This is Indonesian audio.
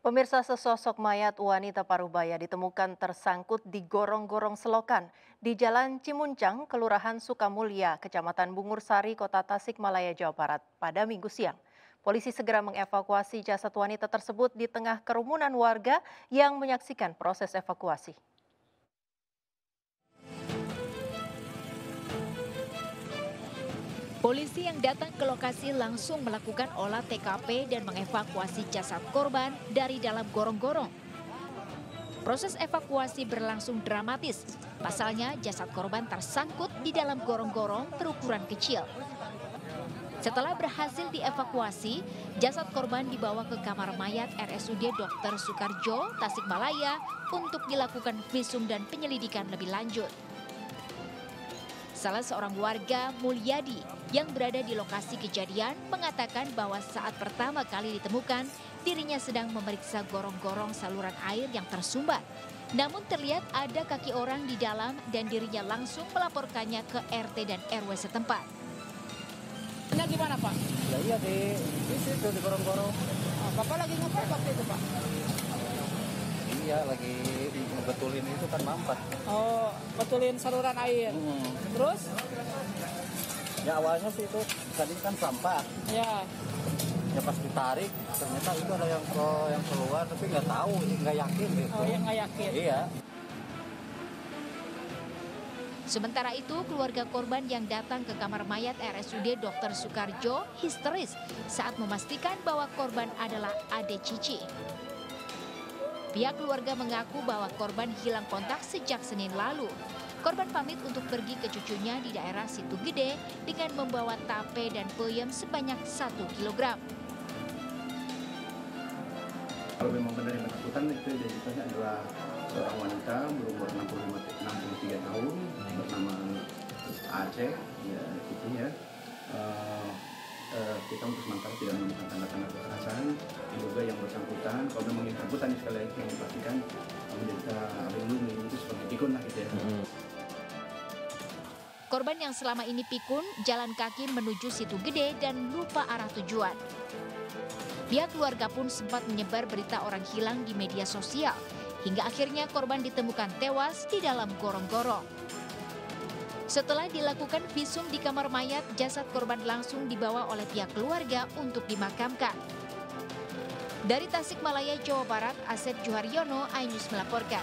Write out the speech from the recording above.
Pemirsa sesosok mayat wanita parubaya ditemukan tersangkut di gorong-gorong selokan di Jalan Cimuncang, Kelurahan Sukamulya, Kecamatan Bungur Sari, Kota Tasikmalaya, Jawa Barat pada minggu siang. Polisi segera mengevakuasi jasad wanita tersebut di tengah kerumunan warga yang menyaksikan proses evakuasi. Polisi yang datang ke lokasi langsung melakukan olah TKP dan mengevakuasi jasad korban dari dalam gorong-gorong. Proses evakuasi berlangsung dramatis. Pasalnya jasad korban tersangkut di dalam gorong-gorong berukuran kecil. Setelah berhasil dievakuasi, jasad korban dibawa ke kamar mayat RSUD Dr. Soekarjo, Tasikmalaya untuk dilakukan visum dan penyelidikan lebih lanjut. Salah seorang warga, Mulyadi, yang berada di lokasi kejadian mengatakan bahwa saat pertama kali ditemukan, dirinya sedang memeriksa gorong-gorong saluran air yang tersumbat. Namun terlihat ada kaki orang di dalam dan dirinya langsung melaporkannya ke RT dan RW setempat. Ini gimana Pak? Ya iya di, di situ di gorong-gorong. Oh, Bapak lagi ngapain waktu itu Pak? Iya lagi ngebetulin itu kan mampet. Oh, betulin saluran air. Hmm. Terus? Ya awalnya sih itu tadi kan sampah. Ya. Ya pas ditarik ternyata itu ada yang ke yang keluar tapi nggak tahu nggak yakin gitu. Oh, yang nggak yakin. Iya. Sementara itu, keluarga korban yang datang ke kamar mayat RSUD Dr. Soekarjo histeris saat memastikan bahwa korban adalah Ade Cici. Pihak keluarga mengaku bahwa korban hilang kontak sejak Senin lalu. Korban pamit untuk pergi ke cucunya di daerah Situ Gede dengan membawa tape dan peyem sebanyak 1 kg. Kalau memang benar yang bersangkutan itu identitasnya adalah seorang wanita berumur 65, 63 tahun bernama Aceh, ya itu ya. Uh, uh, kita untuk sementara tidak menemukan tanda-tanda kalau memang yang bersangkutan sekali lagi yang dipastikan menderita lindung itu sebagai pikun lah gitu ya. Hmm. Korban yang selama ini pikun jalan kaki menuju situ gede dan lupa arah tujuan. Pihak keluarga pun sempat menyebar berita orang hilang di media sosial. Hingga akhirnya korban ditemukan tewas di dalam gorong-gorong. Setelah dilakukan visum di kamar mayat, jasad korban langsung dibawa oleh pihak keluarga untuk dimakamkan. Dari Tasikmalaya, Jawa Barat, Asep Juharyono, Ainus melaporkan.